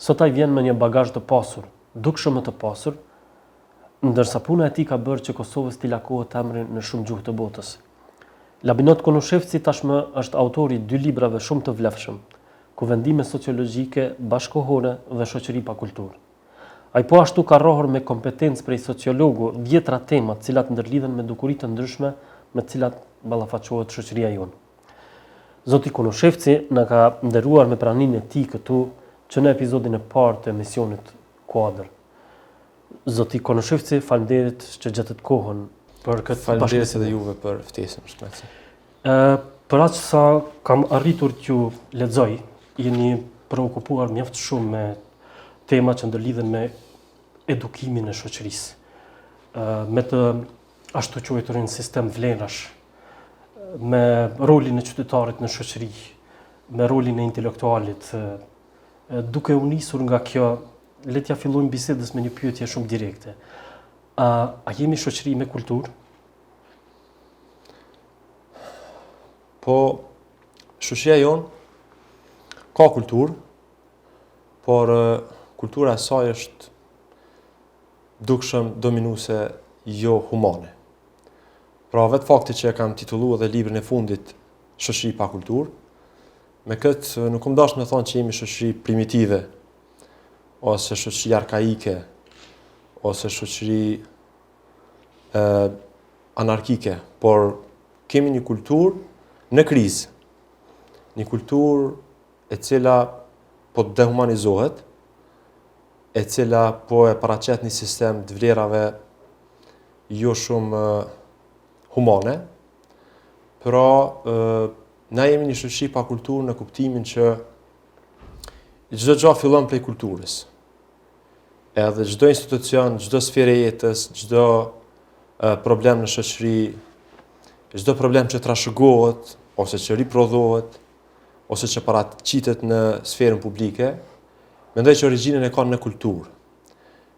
Sot ai vjen me një bagazh të pasur, dukshëm më të pasur, ndërsa puna e tij ka bërë që Kosovës t'i lakohet emri në shumë gjuhë të botës. Labinot Kunushevci tashmë është autor i dy librave shumë të vlefshëm, Kuvendime sociologjike bashkëkohore dhe Shoqëri pa kulturë. Ai po ashtu ka rrahur me kompetencë prej sociologu dhjetra tema të cilat ndërlidhen me dukuri të ndryshme me të cilat ballafaqohet shoqëria jonë. Zoti Kunushevci na ka nderuar me praninë e tij këtu që në episodin e parë të emisionit Kuadër. Zoti Kunushevci, falënderit që gjetët kohën për këtë bashkëbisedë. Falënderit edhe juve për ftesën, shpresoj. Ë, për aq sa kam arritur t'ju lexoj, jeni preokupuar mjaft shumë me tema që ndërlidhen me edukimin e shoqërisë. Ë, me të ashtuquajturin sistem vlerash, me rolin e qytetarit në shoqëri, me rolin e intelektualit, duke u nisur nga kjo, le t'ia fillojmë bisedës me një pyetje shumë direkte. A, a jemi shoqëri me kulturë? Po, shoqëria jonë ka kulturë, por kultura e saj është dukshëm dominuese jo humane. Pra vetë fakti që e kam titullu edhe librin e fundit Shoqëri pa kulturë, me këtë nuk kom dashtë me thonë që jemi shoqëri primitive, ose shoqëri arkaike, ose shoqëri e, anarkike, por kemi një kulturë në krizë, një kulturë e cila po dehumanizohet, e cila po e paraqet një sistem të vlerave jo shumë humane, pra na jemi një shoqëri pa kulturë në kuptimin që çdo gjo fillon prej kulturës, edhe çdo institucion, çdo sferë e jetës, çdo problem në shoqëri, çdo problem që trashëgohet, ose që riprodhohet, ose që paraqitet në sferën publike, mendoj që origjinën e ka në kulturë.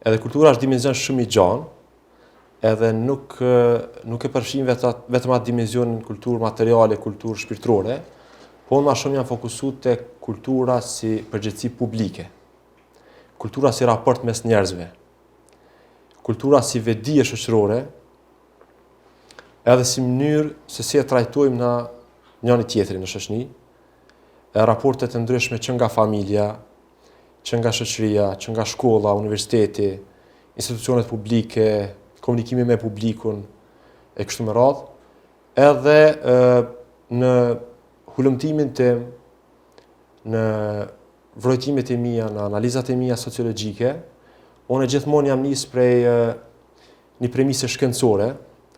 Edhe kultura është dimension shumë i gjanë, edhe nuk nuk e përfshin vetëm atë dimensionin kulturë materiale, kulturë shpirtërore, po unë ma shumë jam fokusu te kultura si përgjegjësi publike. Kultura si raport mes njerëzve. Kultura si vetëdije shoqërore, edhe si mënyrë se si e trajtojmë na njani tjetrin në shoqni, e raportet e ndryshme që nga familja, që nga shoqëria, që nga shkolla, universiteti, institucionet publike, komunikimi me publikun e kështu me radhë, edhe e, në hulumtimin tim, në vrojtimet e mia, në analizat e mia sociologjike, unë gjithmonë jam nisë prej një premise shkencore,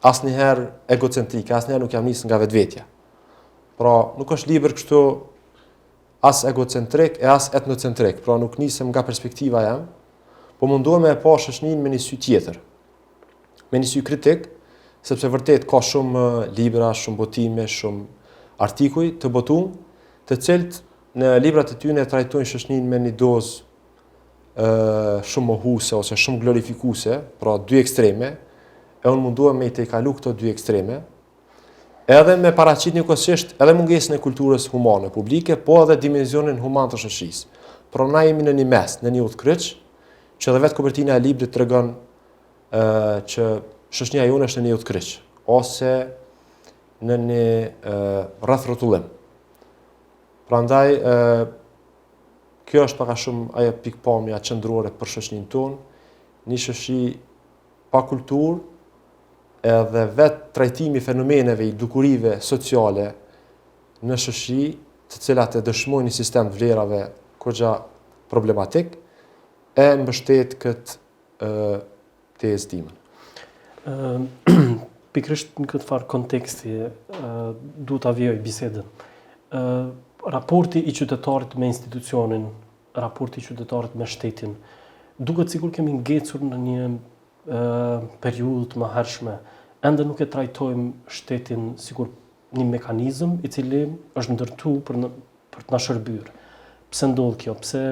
asnjëherë egocentrike, asnjëherë nuk jam nis nga vetvetja. Pra, nuk është libër kështu as egocentrik e as etnocentrik, pra nuk nisem nga perspektiva jeme, po mundohem me pa shoqninë me një sy tjetër. Me një sy kritik, sepse vërtet ka shumë libra, shumë botime, shumë artikuj të botun, të cilët në librat e tyne trajtojnë shoqninë me një dozë ë shumë mohuse ose shumë glorifikuese, pra dy ekstreme, e unë mundohem me i tejkalu këto dy ekstreme, edhe me paraqit njëkohësisht edhe mungesën e kulturës humane publike, po edhe dimensionin human të shoqnisë. Pra na jemi në një mes, në një udhëkryq, që dhe vetë kopertina e librit tregon që shoqnia jonë është në një udhëkryq, ose në një rrethrrotullim. Prandaj, Kjo është pak a shumë ajo pikëpamja qendrore për shoqninë tonë, një shoqni pa kulturë, edhe vetë trajtimi i fenomeneve i dukurive sociale në shoqni, të cilat e dëshmojnë një sistem të vlerave goxha problematik, e mbështet këtë tezën time. Pikërisht në këtë farë konteksti du ta vijoj bisedën. Raporti i qytetarit me institucionin, raporti i qytetarit me shtetin, duket sikur kemi ngecur në një periudhë të mëhershme. Ende nuk e trajtojmë shtetin sikur një mekanizëm i cili është ndërtu për për të na shërbyer. Pse ndodh kjo? Pse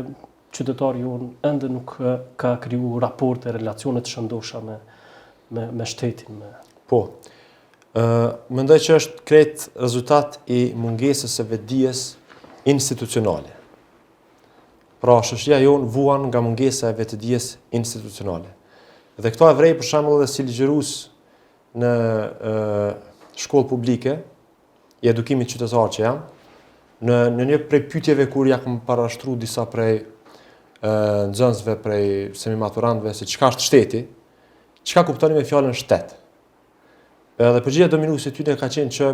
Qytetari jonë ende nuk ka kriju raporte, relacione të shëndosha me shtetin me... Po, mendoj që është krejt rezultat i mungesës së vetëdijes institucionale. Pra, shoqnia jonë vuan nga mungesa e vetëdijes institucionale. Dhe këtë e vërej për shembull edhe si ligjërues në shkollë publike, i edukimit qytetar që jam, në në një prej pyetjeve kur ja kam parashtru disa prej nxënësve prej semimaturantëve se çka është shteti, çka kuptoni me fjalën shtet. Edhe përgjigja dominuese e tyne ka qenë që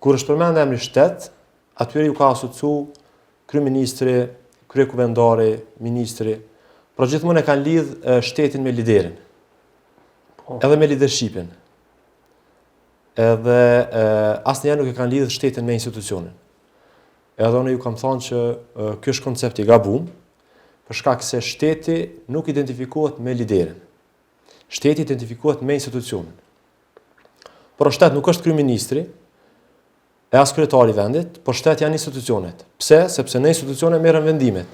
kur është përmend emri shtet, atyre ju ka asocu kryeministri, kryekuvendari, ministri, por gjithmonë e kanë lidh shtetin me liderin. Po. Edhe me lidershipin. Edhe asnjëherë nuk e kanë lidhë shtetin me institucionin. Edhe unë ju kam thënë që ky është koncept i gabum, për shkak se shteti nuk identifikohet me liderin. Shteti identifikohet me institucionin. Pra shtet nuk është kryeministri, e as kryetari i vendit, por shtet janë institucionet. Pse? Sepse në institucione merren vendimet.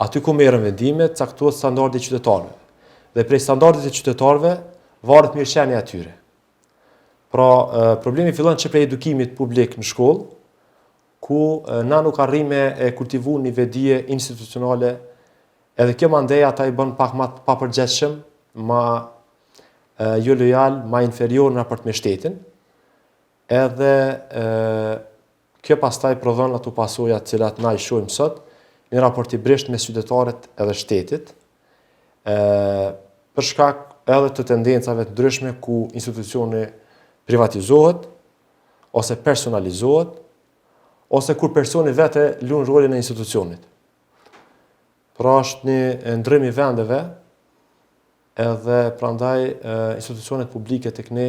Aty ku merren vendimet, caktohet standardi i qytetarëve. Dhe prej standardit të qytetarëve varet mirëqenia e tyre. Pra, problemi fillon që prej edukimit publik në shkollë, ku na nuk arrijmë me e kultivu një vetëdije institucionale, edhe kjo mandej ata i bën pak ma të papërgjegjshëm, ma jo lojal, ma inferior në raport me shtetin, edhe Kjo pastaj prodhon ato pasoja të cilat na i shohim sot, një raport i brishtë mes qytetarit edhe shtetit, e, për shkak edhe të tendencave të ndryshme ku institucioni privatizohet, ose personalizohet, ose kur personi vetë lun rolin e institucionit. Pra është një ndrrim i vendeve, edhe prandaj institucionet publike tek ne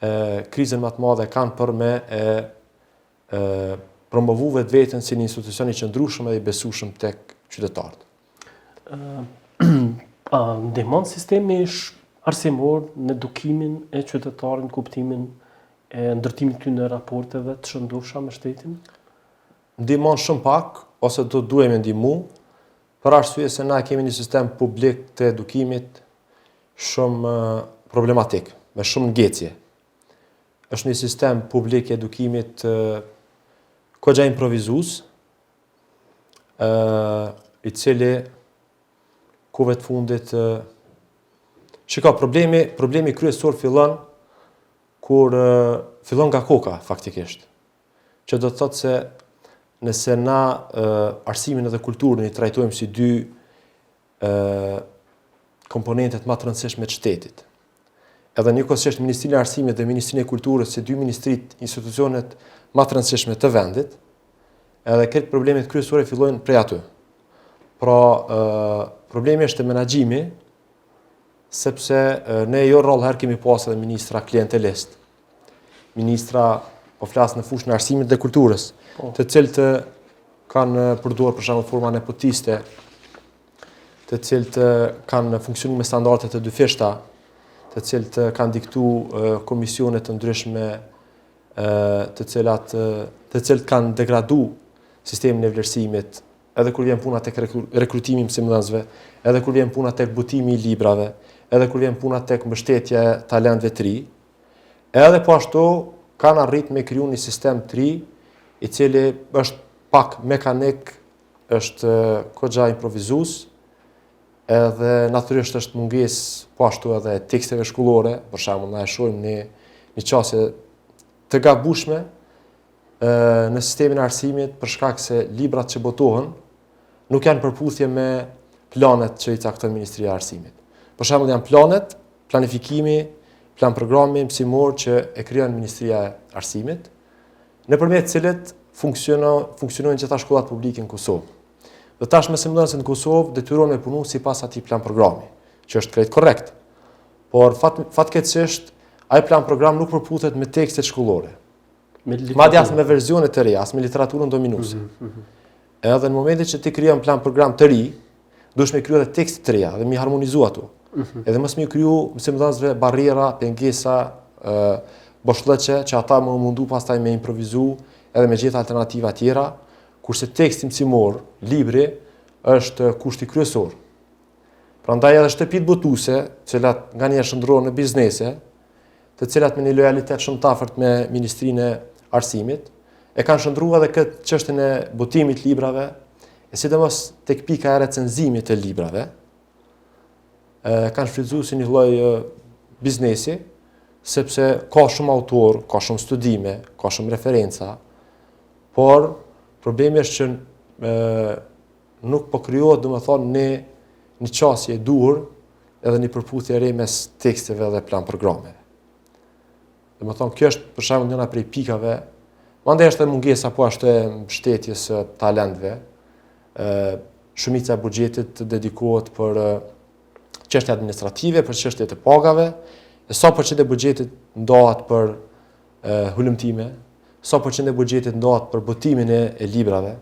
e, krizën ma të madhe kanë për me e, e promovu vetëveten si një institucion i qëndrueshëm edhe i besueshëm tek qytetarët. A ndihmon sistemi arsimor në edukimin e qytetarit në kuptimin e ndërtimit të tyne raporteve të shëndosha me shtetin? Ndihmon shumë pak, ose do t'duhej me ndihmu, për arsye se na kemi një sistem publik të edukimit shumë problematik, me shumë ngecje. Është një sistem publik i edukimit goxha improvizus, i cili kohëve t'fundit Shiko, problemi, problemi kryesor fillon kur fillon nga koka faktikisht. Që do të thotë se nëse na arsimin edhe kulturën i trajtojmë si dy ë komponentet ma të rëndësishme të shtetit. Edhe njëkohësisht Ministrinë e Arsimit dhe Ministrinë e Kulturës, si dy ministritë, institucionet ma të rëndësishme të vendit, edhe krejt problemet kryesore fillojnë prej aty. Pra, ë problemi është te menaxhimi, sepse ne jo rrallë herë kemi pas edhe ministra klientelist, Ministra, po flas në fushën e arsimit dhe kulturës, po. të cilët kanë përdor për shembull forma nepotiste, të cilët kanë funksionu me standarde të dyfishta, të cilët kanë diktu komisione të ndryshme, të cilat të cilët kanë degradu sistemin e vlerësimit, edhe kur vjen puna tek rekrutimi i mësimdhënësve, edhe kur vjen puna tek botimi i librave, edhe kur vjen puna tek mbështetja e talentëve të ri, Edhe po ashtu kanë arrit me kriju një sistem të ri, i cili është pak mekanik, është goxha improvizus, edhe natyrisht është mungesë po ashtu edhe teksteve shkollore, për shembull na e shohim një, një qasje të gabushme në sistemin e arsimit, për shkak se librat që botohen, nuk janë përputhje me planet që i cakton Ministria e Arsimit. Për shembull janë planet, planifikimi, plan programi mësimor që e krijon Ministria e Arsimit, nëpërmjet cilit funksionon funksionojnë gjitha shkollat publike në Kosovë. Dhe tash me mësimdhënësit në Kosovë detyrohen me punu sipas atij plan programi, që është krejt korrekt. Por fat fatkeqësisht ai plan program nuk përputhet me tekstet shkollore. Madje as me versionet e reja, as me literaturën dominuese. Mm -hmm. Edhe në momentin që ti krijon plan program të ri, duhesh me kriju edhe tekste të reja dhe m'i harmonizu ato. Mhm. Edhe mos m'i kriju mësimdhënësve barriera, pengesa, boshllëqe, që ata me u mundu pastaj me improvizu edhe me gjetë alternativa tjera, kurse teksti mësimor, libri, është kushti kryesor. Prandaj edhe shtëpitë botuse, të cilat nganjëherë shndërrohen në biznese, të cilat me një lojalitet shumë të afërt me Ministrinë e Arsimit, e kanë shndërru edhe këtë çështjen e botimit të librave, e sidomos tek pika e recenzimit të librave, e, kanë shfrytëzu si një lloj biznesi, sepse ka shumë autorë, ka shumë studime, ka shumë referenca, por problemi është që e, nuk po krijohet domethënë një një qasje e duhur edhe një përputhje në mes teksteve dhe plan programeve. Domethënë kjo është për shembull njëra prej pikave, mandej është edhe mungesa po ashtu e mbështetjes së talentëve. ë shumica e buxhetit dedikohet për çështje administrative, për çështje të pagave, e sa për qind e buxhetit ndahet për hulumtime, sa për qind e buxhetit ndahet për botimin e, e librave,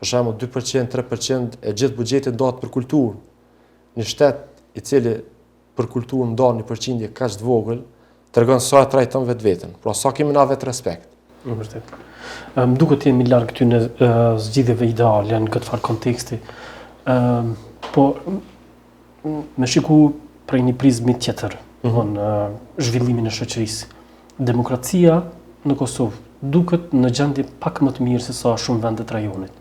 Për shembull, dy për qind, tre për qind e gjithë buxhetit ndahet për kulturë. Një shtet i cili për kulturë ndan një përqindje kaq të vogël, tregon sa e trajton vetveten. Pra sa kemi na vetërespekt. Në vërtetë. Duket të jemi larg këtyne zgjidhjeve ideale në këtë farë konteksti. Ëm po Me shiku prej një prizmi tjetër, mm -hmm. në zhvillimin e shoqërisë. Demokracia në Kosovë duket në gjendje pak më të mirë se sa shumë vende të rajonit.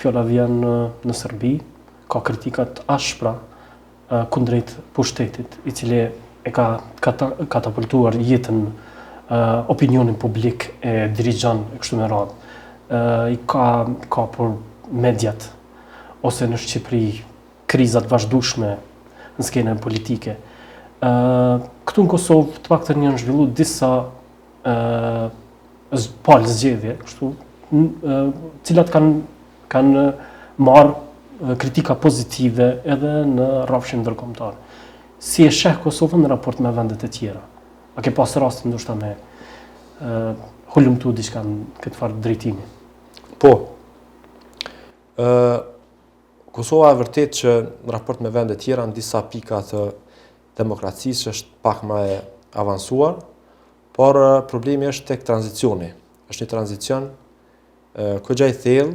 Fjala vjen në, në Serbi, ka kritika të ashpra uh, kundrejt pushtetit, i cili e ka katapultuar jetën uh, opinionin publik e dirigjon e kështu me radhë. Uh, i ka kapur mediat, ose në Shqipëri, kriza të vazhdueshme në skenën politike. Ë këtu në Kosovë të paktën janë zhvilluar disa ë palë zgjedhje, kështu, të cilat kanë kanë marrë kritika pozitive edhe në rrafshin ndërkombëtar. Si e sheh Kosovën në raport me vendet e tjera? A ke pas rastin ndoshta me ë hulumtu diçka në këtë farë drejtimi? Po. Ë Kosova e vërtetë që në raport me vendet tjera në disa pika të demokracisë është pak më e avancuar, por problemi është tek tranzicioni. Është një tranzicion kogja i thellë,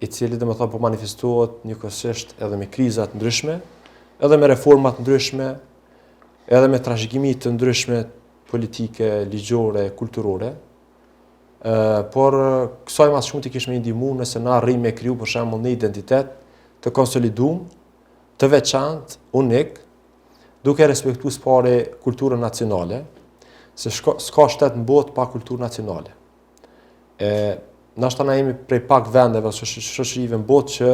i cili domethënë po manifestohet njëkohësisht edhe me kriza të ndryshme, edhe me reforma të ndryshme, edhe me trashëgimi të ndryshme politike, ligjore, kulturore, por kësaj ma së shumti kish me i ndihmu nëse na arrijmë me kriju për shembull një identitet të konsolidum, të veçantë, unik, duke respektu së pari kulturën nacionale, se shko, s'ka shtet në botë pa kulturë nacionale. E, ndoshta na jemi prej pak vendeve, shoqërive në botë që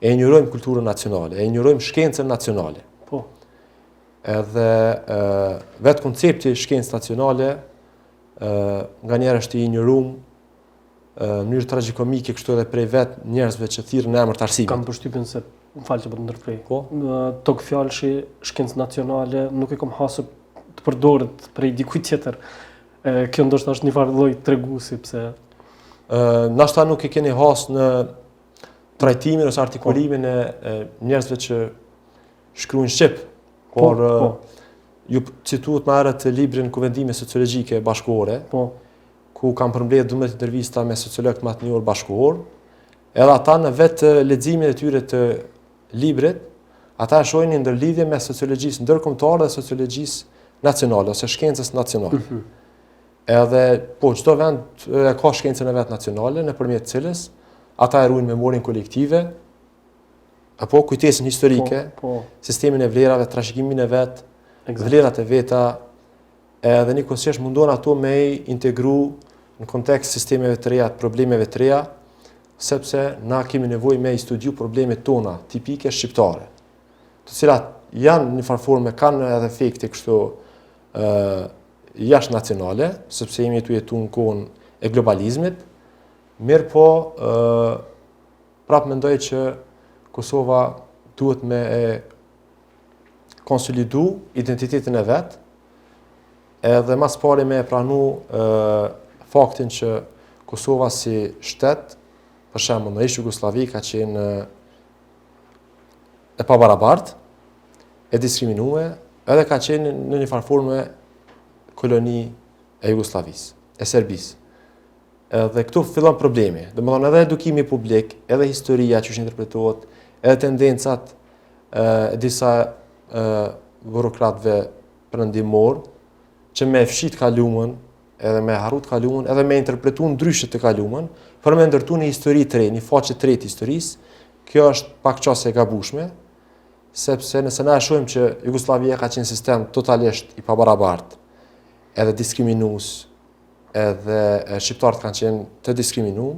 e injorojmë kulturën nacionale, e injorojmë shkencën nacionale. Po. Edhe e, vetë koncepti shkencë nacionale, nganjëherë është i injorum në mënyrë tragjikomike kështu edhe prej vetë njerëzve që thirren në emër të arsimit. Kam përshtypjen se më fal që po të ndërprej,. Po. Togfjalëshin shkencë nacionale nuk e kam hasur të përdoret prej dikujt tjetër. E, kjo ndoshta është një farë lloj treguesi pse ë ndoshta nuk e keni has në trajtimin ose artikulimin po. e njerëzve që shkruajnë shqip, po, por po, po. ju cituat më herët librin Kuvendime sociologjike bashkëkohore, po. ku kam përmbledhë 12 intervista me sociologët më të njohur bashkëkohorë, edhe ata në vetë leximin e tyre të librit, ata e shohin një ndërlidhje mes sociologjisë ndërkombëtare dhe sociologjisë nacionale ose shkencës nacionale. Mm -hmm. Edhe po çdo vend e ka shkencën e vet nacionale nëpërmjet së cilës ata e ruajnë memorien kolektive, apo kujtesën historike, po, po. sistemin e vlerave, trashëgimin e vet, vlerat e veta, edhe njëkohësisht mundon ato me i integru në kontekst sistemeve të reja, problemeve të reja, sepse na kemi nevojë me i studiu problemet tona, tipike shqiptare, të cilat janë njëfarë forme, kanë edhe efekte kështu e, jashtë nacionale, sepse jemi tu jetu në kohën e globalizmit, mirëpo e, Prapë mendoj që Kosova duhet me e konsolidu identitetin e vet, edhe ma s'pari me e pranu e, faktin që Kosova si shtet, për shembull në ish Jugosllavi ka qenë e pabarabartë, e diskriminue, edhe ka qenë në njëfarë forme koloni e Jugosllavisë, e Serbisë. Edhe këtu fillon problemi. Domethënë edhe edukimi publik, edhe historia që interpretohet, edhe tendencat e disa e burokratëve perëndimor që me fshi t'kalumën, edhe me harru t'kalumën, edhe me interpretu ndryshe të kalumën, për me ndërtu një histori të re, një faqe të re të historisë, kjo është pak qasje e gabushme, sepse nëse na e shohim që Jugosllavia ka qenë sistem totalisht i pabarabartë, edhe diskriminus, edhe shqiptarët kanë qenë të diskriminu,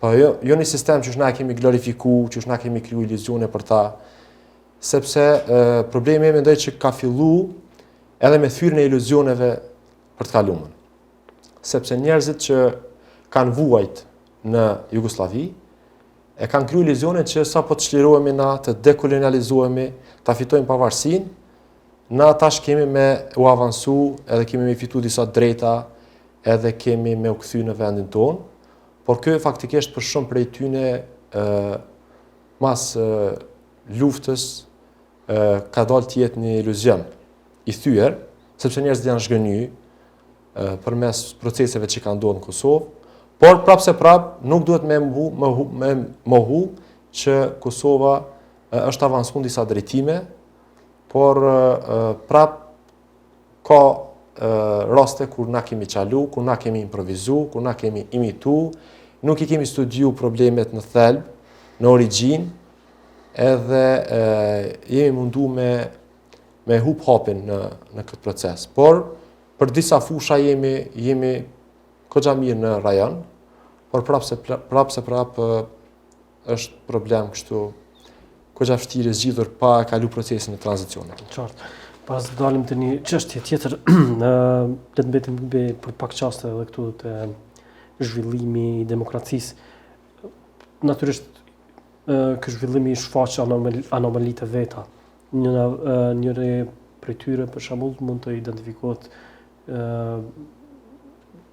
po jo jo një sistem qysh na e kemi glorifiku, qysh na kemi kriju iluzione për ta, sepse e, problemi mendoj që ka fillu edhe me thyrjen e iluzioneve për të kalumën. Sepse njerëzit që kanë vuajt në Jugosllavi e kanë kriju iluzione që sapo të çlirohemi na, të dekolonializohemi, ta fitojmë pavarësinë, Na tash kemi me u avansu edhe kemi me fitu disa drejta edhe kemi me u kthy në vendin tonë, por kjo faktikisht për shumë prej tyne mas luftës ka dalë të jetë një iluzion i thyër, sepse njerëzit janë zhgënjy përmes proceseve që ka ndodhë në Kosovë, por prapëseprapë nuk duhet me mo, me, me mohu që Kosova është avansu në disa drejtime, por prapë ka raste kur na kemi çalu, kur na kemi improvizu, kur na kemi imitu, nuk i kemi studiu problemet në thelb, në origjinë, edhe jemi mundu me, me hup hapin në, në këtë proces. Por, për disa fusha jemi, jemi goxha mirë në rajon, por prapëseprapë, prapë, është problem kështu koxha vështirë i zgjidhur pa e kalu procesin e tranzicionit. Qartë. Pa se të dalim te një çështje tjetër, dhe të mbetemi për pak çaste dhe këtu te zhvillimi i demokracisë, naturisht kë zhvillimi i shfaqë anomalit e veta. Njëra prej tyre, për shembull, mund të identifikohet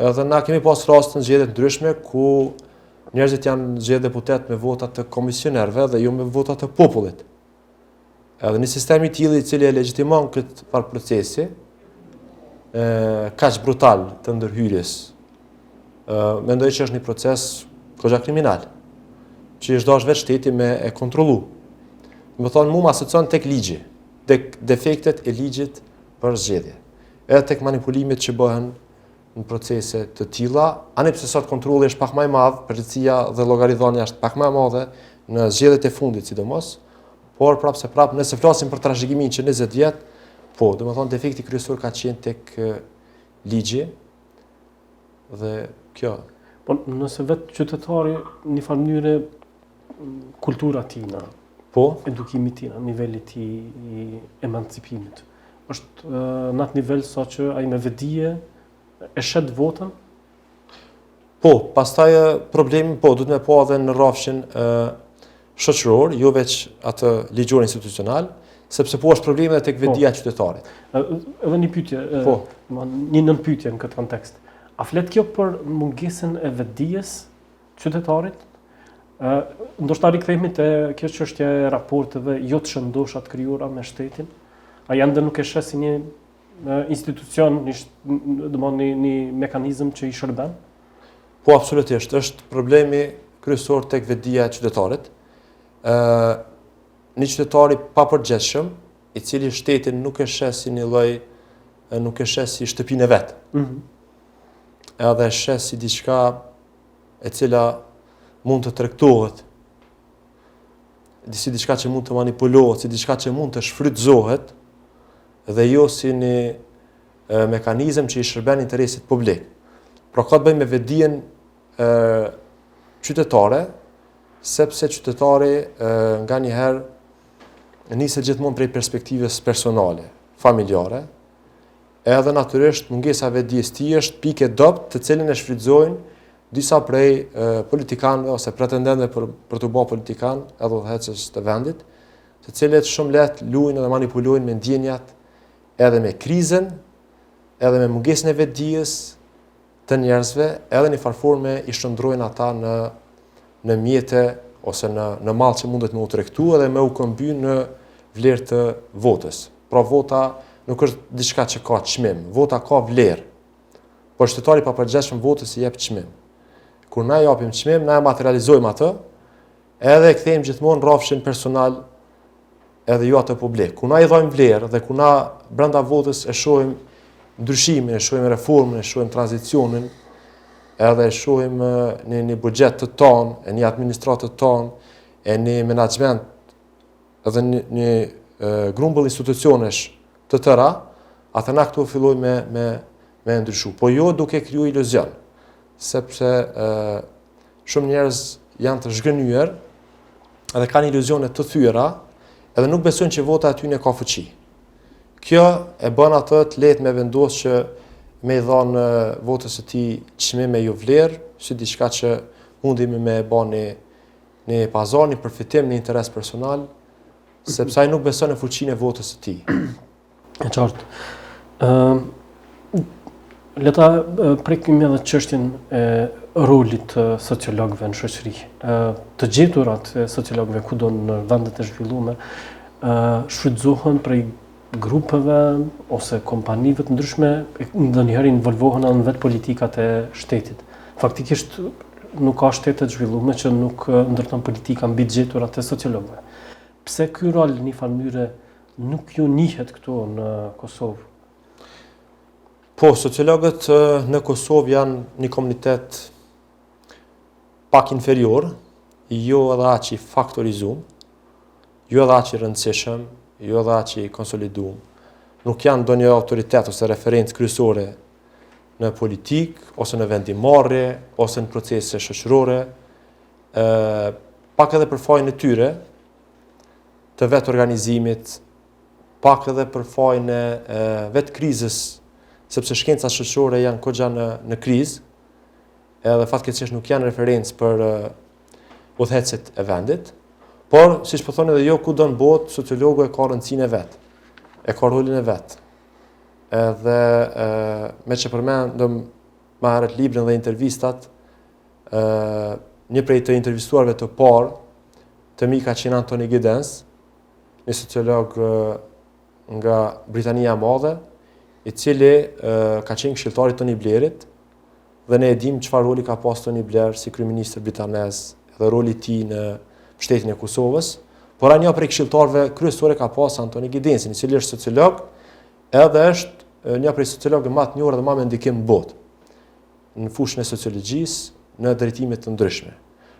Edhe na kemi pas raste në zgjedhje të ndryshme ku njerëzit janë zgjedh deputetë me vota të komisionerve dhe jo me vota të popullit. Edhe një sistem i tillë i cili e legjitimon këtë farë procesi, kaq brutal të ndërhyrjes, mendoj që është një proces koxha kriminal, që është dash vetë shteti me e kontrollu. Domethënë mu më asocion tek ligji, tek defektet e ligjit për zgjedhje. Edhe tek manipulimet që bëhen në procese të tilla, ani pse sot kontrolli është pak më i madh, përgjegjësia dhe llogaridhënia është pak më e madhe në zgjedhjet e fundit sidomos, por prapë se prapë nëse flasim për trashëgiminë që 20 vjet, po, domethënë defekti kryesor ka qenë tek ligji, dhe kjo. Po, nëse vetë qytetari një farë mënyre kultura e tina, po? edukimi i tina, niveli i tij i emancipimit, është në atë nivel sa që ai me vetëdije e shet votën? Po, pastaj problemi, po, duhet me pa edhe në rafshin shoqëror, jo veç atë ligjor institucional, sepse po është problemi edhe tek po. vetëdija e qytetarit. Edhe një pyetje, po. një nënpyetje në këtë kontekst. A flet kjo për mungesën e vetëdijes së qytetarit? Ë, ndoshta rikthehemi te kjo çështja e raporteve jo të shëndosha të krijuara me shtetin. Ai ende nuk e sheh si një institucion, një, domethënë një, një mekanizëm që i shërben? Po absolutisht, është problemi kryesor tek vetëdija e qytetarit. ë Një qytetar i papërgjegjshëm, i cili shtetin nuk e sheh si një lloj nuk e sheh si shtëpinë e vet. Ëh. Mm Edhe e sheh si diçka e cila mund të tregtohet, si diçka që mund të manipulohet, si diçka që mund të shfrytëzohet dhe jo si një mekanizëm që i shërben interesit publik. Pra ka të bëjë me vetëdijen qytetare, sepse qytetari nganjëherë niset gjithmonë prej perspektivës personale, familjare, edhe natyrisht mungesa e vetëdijes së tij është pikë e dobët të cilin e shfrytëzojnë disa prej politikanëve ose pretendentëve për, për t'u bo politikan edhe udhëheqës të vendit, të cilët shumë lehtë lujnë dhe manipulojnë me ndjenjat edhe me krizën, edhe me mungesën e vetëdijes të njerëzve, edhe nifar forme i shndrojnë ata në në mjete ose në në mall që mundet me u tregtu dhe me u këmby në vlerë të votës. Pra vota nuk është diçka që ka çmim, vota ka vlerë. Pushtetari i papërgjegjshëm votës i jep çmim. Kur na japim çmim, na e materializojmë atë, Edhe e kthejmë gjithmonë në rrafshin personal edhe jo atë publik. Kur na i japim vlerë dhe kur na brenda votës e shohim ndryshimin, e shohim reformën, e shohim tranzicionin, edhe e shohim në një buxhet të tanë, e një administratë të tanë, e një menaxhment edhe një, një grumbull institucionesh të tëra, atë na këtu fillojmë me, me, me ndryshu. Po jo duke kriju iluzion, sepse e, Shumë njerëz janë të zhgënjyer dhe kanë iluzione të thyera, edhe nuk besojnë që vota e tyne ka fuqi. Kjo e bën atë të lehtë me vendos që me i dhanë votës së tij çmim e jo vlerë, si diçka që mundet me e ba në pazar, një përfitim, një interes personal, sepse ai nuk beson në fuqinë e votës së tij. E qartë. Ëm le ta prekim edhe çështjen e rolit të sociologëve në shoqëri. Ë të gjeturat e sociologëve kudo në vendet e zhvillume ë shfrytëzohen prej grupeve ose kompanive të ndryshme ndonjëherë involvohen edhe në vetë politikat e shtetit. Faktikisht nuk ka shtete të zhvillume që nuk ndërton politika mbi të gjeturat e sociologëve. Pse ky rol në një farë mënyre Nuk iu njihet këtu në Kosovë? Po, sociologët në Kosovë janë një komunitet pak inferior, jo edhe aq i faktorizum, jo edhe aq i rëndësishëm, jo edhe aq i konsolidum. Nuk janë ndonjë autoritet ose referencë kryesore në politikë ose në vendimmarrje ose në procese shoqërore. ë pak edhe për fajn e tyre, të vetorganizimit, pak edhe për fajn e vetë krizës, sepse shkencat shoqërore janë goxha në, në krizë, edhe fatkeqësisht nuk janë referencë për uh, udhëheqësit e vendit, por, siç po thoni edhe ju, kudo në botë, sociologu e ka rëndësinë e vet, e ka rolin e vet, edhe uh, meqë përmendëm ma herët librin dhe intervistat, Një prej të intervistuarve të parë të mi ka qenë Anthony Giddens, një sociolog nga Britania e Madhe, i cili ka qenë këshilltar i Tony Blairit dhe ne e dimë çfarë roli ka pas Tony Blair si kryeministër britanez dhe roli i tij në shtetin e Kosovës, por ai një prej këshilltarëve kryesorë ka pas Anthony Giddensin, i cili është sociolog, edhe është një prej sociologëve më të njohur dhe më me ndikim në botë. në fushën e sociologjisë në drejtime të ndryshme.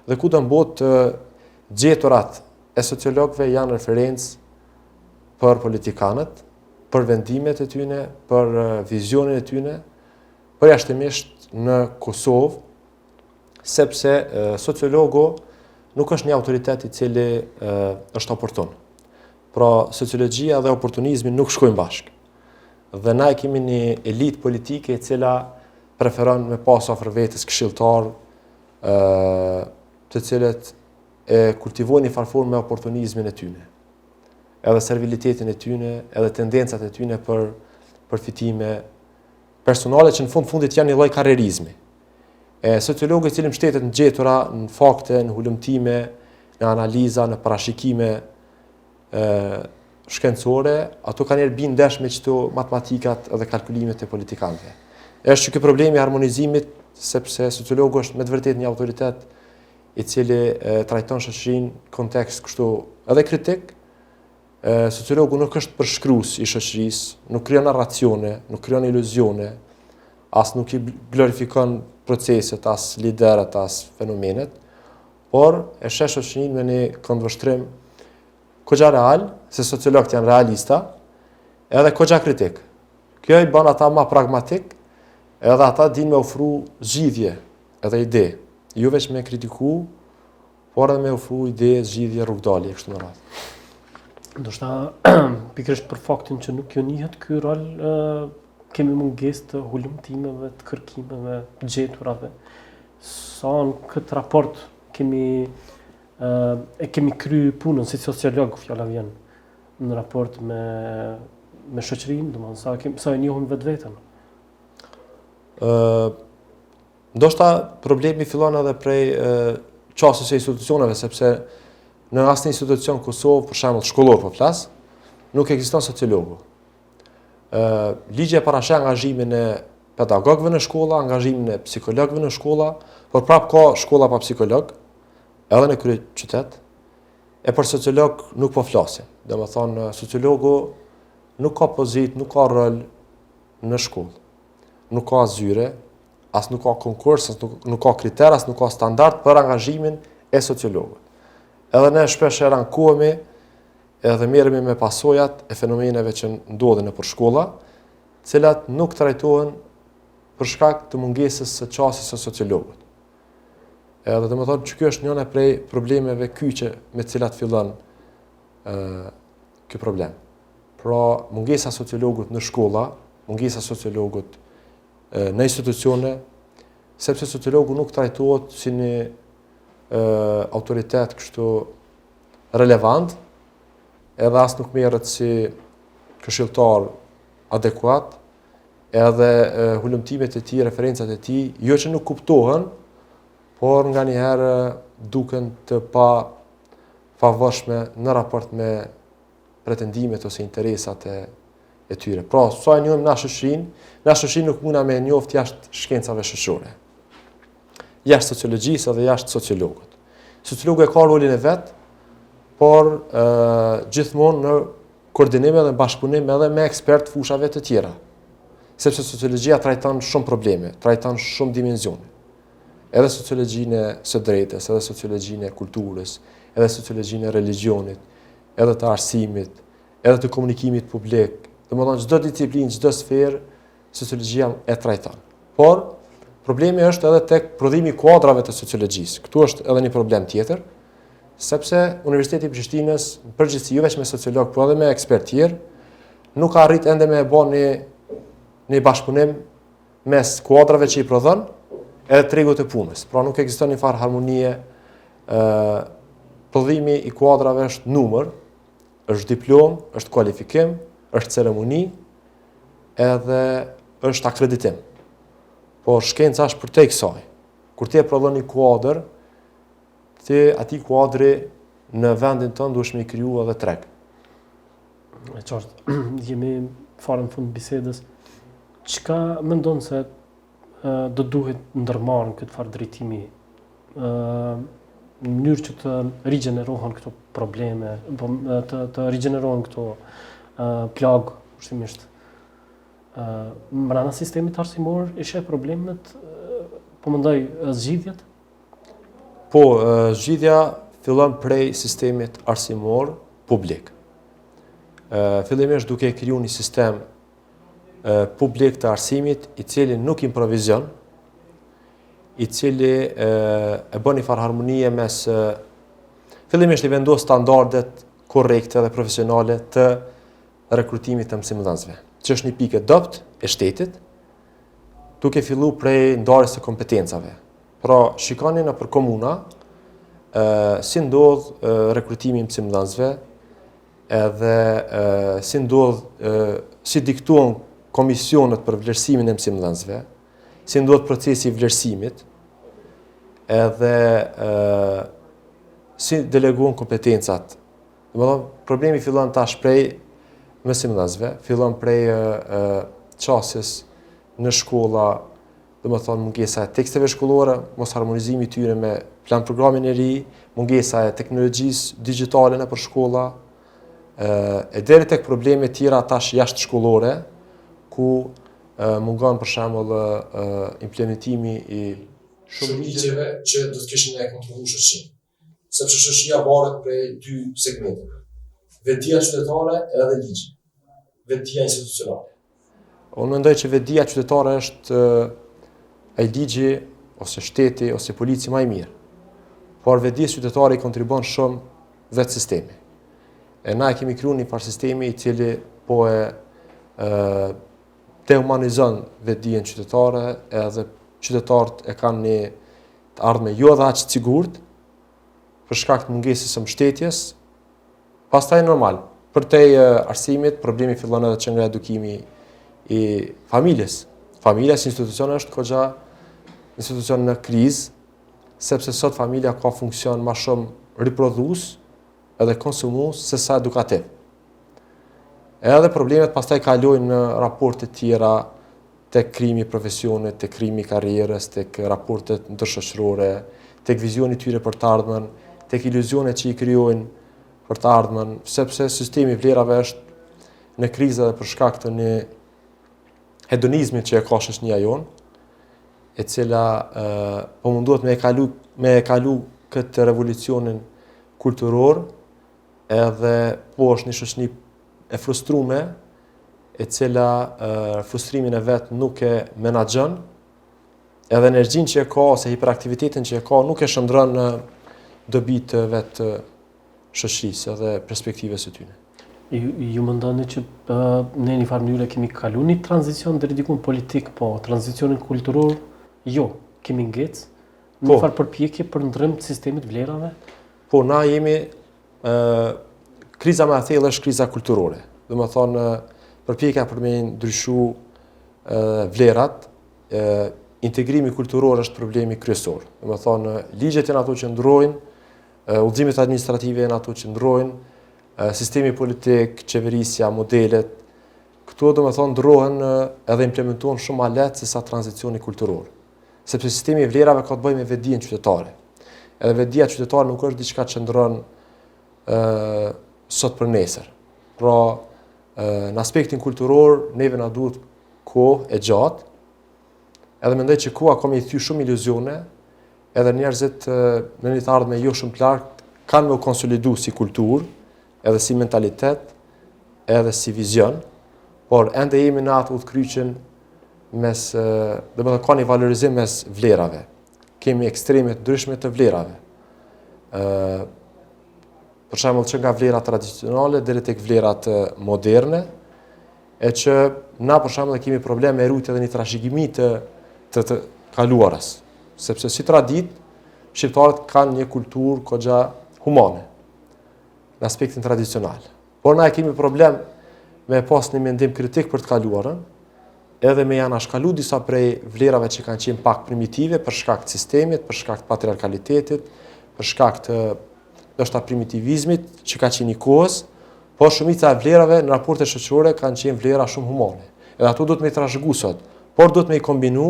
Dhe kudo në botë gjeturat e sociologëve janë referencë për politikanët, për vendimet e tyne, për vizionin e tyne, përjashtimisht në Kosovë, sepse sociologu nuk është një autoritet i cili është oportun. Pra, sociologjia dhe oportunizmi nuk shkojnë bashkë. Dhe na e kemi një elitë politike e cila preferon me pas afër vetes këshilltarë të cilët e kultivojnë një farë forme oportunizmin e tyne. Edhe servilitetin e tyne, edhe tendencat e tyne për përfitime personale që në fund fundit janë një lloj karrierizmi. E sociologu i cili mbështetet në gjetura, në fakte, në hulumtime, në analiza, në parashikime shkencore, ato kanëherë bien ndesh me qëto matematikat dhe kalkulimet e politikanëve. Është qeky problemi i harmonizimit, sepse sociologu është me të vërtet një autoritet i cili trajton shoqërinë n'kontekst kështu edhe kritik, sociologu nuk është përshkrues i shoqërisë, nuk krijon narracione, nuk krijon iluzione, as nuk i glorifikon proceset, as liderët, as fenomenet, por e sheh shoqërinë me një këndvështrim koxha real, se sociologët janë realista, edhe koxha kritik. Kjo i bën ata ma pragmatik, edhe ata din me ofru zgjidhje edhe ide, jo veç me kritiku, por edhe me ofru ide, zgjidhje, rrugëdalje, e kështu me radhë. Ndoshta, pikërisht për faktin që nuk ju njihet ky rol, kemi mungesë të hulumtimeve, të kërkimeve, të gjeturave, Sa n'këtë raport kemi e kemi kry punën si sociolog fjala vjen në raport me me shoqërinë, domethënë sa kemi sa e njohim vetveten. ë Ndoshta problemi fillon edhe prej qasjes së institucioneve sepse në asnjë institucion n'Kosovë, për shembull shkollor po flas, nuk ekziston sociologu. Ligji e parasheh angazhimin e pedagogëve në shkolla, angazhimin e psikologëve në shkolla, por prapë ka shkolla pa psikolog, edhe në kryeqytet, e për sociolog nuk po flasim. Domethënë, sociologu nuk ka pozitë, nuk ka rol në shkollë. Nuk ka zyre, as nuk ka konkurs, as nuk, nuk ka kriter, as nuk ka standard për angazhimin e sociologut. Edhe ne shpeshherë ankohemi, Edhe merremi me pasojat e fenomeneve që ndodhin nëpër shkolla, të cilat nuk trajtohen për shkak të mungesës së qasjes së sociologut. Edhe domethënë që kjo është njëni prej problemeve kyçe me të cilat fillon ky problem. Pra mungesa e sociologut në shkolla, mungesa e sociologut në institucione, sepse sociologu nuk trajtohet si një autoritet kështu relevant, edhe as nuk merret si këshilltar adekuat, edhe hulumtimet e tij, referencat e tij, jo që nuk kuptohen, por nganjëherë duken të pafavorshme në raport me pretendimet ose interesat e e tyre. Pra, sa e njohim na shoqërinë, na shoqërinë nuk munemi me e njoftë jashtë shkencave shoqërore. Jashtë sociologjisë edhe jashtë sociologut. Sociologu e ka rolin e vet, por ë gjithmonë në koordinim dhe bashkëpunim edhe me ekspertë të fushave të tjera. Sepse sociologjia trajton shumë probleme, trajton shumë dimensione. Edhe sociologjinë e së drejtës, edhe sociologjinë e kulturës, edhe sociologjinë e religjionit, edhe të arsimit, edhe të komunikimit publik, domethënë çdo disiplinë, çdo sferë, sociologjia e trajton. Por, problemi është edhe tek prodhimi i kuadrave të sociologjisë. Këtu është edhe një problem tjetër, sepse Universiteti i Prishtinës, përgjithësi jo veç me sociologë, por edhe me ekspertë tjerë, nuk ka arrit ende me e bo një, një bashkëpunim mes kuadrave që i prodhon edhe tregut të punës. Pra nuk ekziston një farë harmonie, prodhimi i kuadrave është numër, është diplomë, është kualifikim, është ceremoni, edhe është akreditim. Por shkenca është përtej kësaj. Kur ti e prodhon një kuadër, ti atij kuadri në vendin tënd duhesh me i kriju edhe treg. E qartë, jemi fare në fund bisedës. Çka mendon se do t'duhet t'ndërmarrë në këtë farë drejtimi në mënyrë që të rigjenerohen këto probleme, po, të, të rigjenerohen këto plagë, vështimisht. Mrena sistemit arsimor i sheh problemet, po mendoj, zgjidhjet, Po, zgjidhja fillon prej sistemit arsimor publik. Fillimisht duke kriju një sistem publik të arsimit, i cili nuk improvizion, i cili e bën një farë harmonie mes fillimisht i vendos standardet korrekte dhe profesionale të rekrutimit të mësimdhënësve, që është një pikë e dobët e shtetit, duke fillu prej ndarjes së kompetencave. Pra, shikoni nëpër komuna, e, si ndodh e, rekrutimi i mësimdhënësve, edhe e, si ndodh, e, si diktohen komisionet për vlerësimin e mësimdhënësve, si ndodh procesi i vlerësimit, edhe e, si delegohen kompetencat Domethënë, problemi fillon tash prej mësimdhënësve, fillon prej qasjes në shkolla, domethënë mungesa e teksteve shkollore, mosharmonizimi i tyre me planprogramin e ri, mungesa e teknologjisë digjitale nëpër shkolla, e deri tek probleme tjera tash jashtëshkollore, ku mungon për shembull implementimi i shumë ligjeve që do ta kishin kontrollu shoqërinë. sepse shoqëria varet prej dy segmenteve. Vetëdija qytetare edhe ligji. Vetëdija institucionale. Unë mendoj që vetëdija qytetare është ai ligji ose shteti ose polici ma i mirë. Por vetëdijes qytetare i kontribuon shumë vetë sistemi. E na e kemi kriju një farë sistemi i cili po e dehumanizon vetëdijen qytetare edhe qytetarët e kanë një të ardhme jo edhe aq të sigurt për shkak të mungesës së mbështetjes. Pastaj normal, përtej arsimit, problemi fillon edhe që nga edukimi i familjes. Familja si institucion është goxha institucion në krizë, sepse sot familja ka funksion ma shumë riprodhus edhe konsumus sesa edukativ. Edhe problemet pastaj kalojnë në raportet tjera tek krijimi i profesionit, tek krijimi i karrierës, tek raportet ndërshoqërore, tek vizioni i tyre për të ardhmen, tek iluzionet që i krijojnë për të ardhmen, sepse sistemi i vlerave është në krizë edhe për shkak të një hedonizmit që e ka shoqnia jonë, e cila ë po munohet me e kalu me e kalu këtë revolucionin kulturor edhe po është një shoqni e frustrume, e cila frustrimin e vet nuk e menaxhon, edhe energjinë që e ka, ose hiperaktivitetin që e ka, nuk e shndrron në dobi të vetë shoqnisë edhe perspektivës së tyne. Ju, ju mendoni që uh, në njëfarë mënyre kemi kalu një tranzicion deri dikun politik, po, tranzicionin kulturor, jo, kemi ngec, një po. farë përpjekje për ndrrim të sistemit t'vlerave? Po Po na jemi ë kriza ma e thellë është kriza kulturore. Domethënë përpjekja për me ndryshu ë vlerat, ë integrimi kulturor është problemi kryesor. Domethënë ligjet janë ato që ndrrojnë, udhëzimet administrative janë ato që ndrrojnë, sistemi politik, qeverisja, modelet, këto domethënë ndrrohen edhe implementohen shumë ma lehtë se sa tranzicioni kulturor. Sepse sistemi i vlerave ka të bëjë me vetëdijen qytetare. Edhe vetëdija qytetare nuk është diçka që ndrron ë sot për nesër. Pra, në aspektin kulturor neve na duhet kohë e gjatë. Edhe mendoj që koha ka me i thy shumë iluzione, edhe njerëzit në një të ardhme jo shumë të largët kanë me u konsolidu si kulturë, edhe si mentalitet, edhe si vizion, por ende jemi në atë udhëkryqin mes, domethënë ka një polarizim mes vlerave. Kemi ekstreme të ndryshme të vlerave. Për shembull që nga vlerat tradicionale, deri te vlerat moderne, e që na për shembull e kemi problem me e rujtë edhe një trashigimi të, të, të kaluarës. Sepse si traditë, shqiptarët kanë një kulturë goxha humane. në aspektin tradicional. Por na e kemi problem me pas një mendim kritik për të kaluarën, edhe me i anashkalu disa prej vlerave që kanë qenë pak primitive për shkak të sistemit, për shkak të patriarkalitetit, për shkak të ndoshta primitivizmit që ka qenë i kohës, por shumica e vlerave në raportet shoqërore kanë qenë vlera shumë humane. Edhe ato duhet me i trashëgu sot, por duhet me i kombinu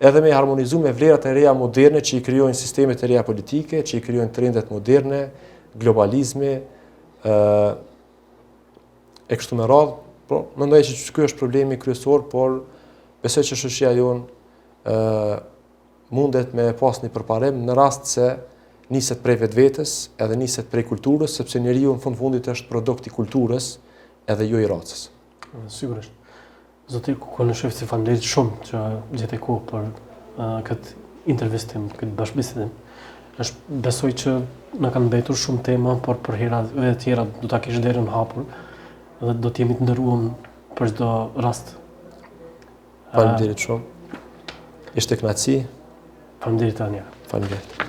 edhe me harmonizu me vlerat e reja moderne që i krijojnë sistemet e reja politike, që i krijojnë trendet moderne, globalizmi, e kështu me radhë, po, mendoj që që kjo është problemi kryesor, por besoj që shoqnia jonë mundet me pas një përparim në rast se niset prej vetvetes edhe niset prej kulturës, sepse njeriu në fund t'fundit është produkt i kulturës edhe jo i racës. Sigurisht. Zoti Kukonëshev, shumë faleminderit shumë që gjete kohë për uh, këtë intervistim, këtë bashkëbisedim. Është besoj që na kanë mbetur shumë tema, por për herave të tjera do ta kesh derën hapur dhe do të jemi të nderuar për çdo rast. Faleminderit shumë. Ishte kënaqësi. Faleminderit Anja. Faleminderit.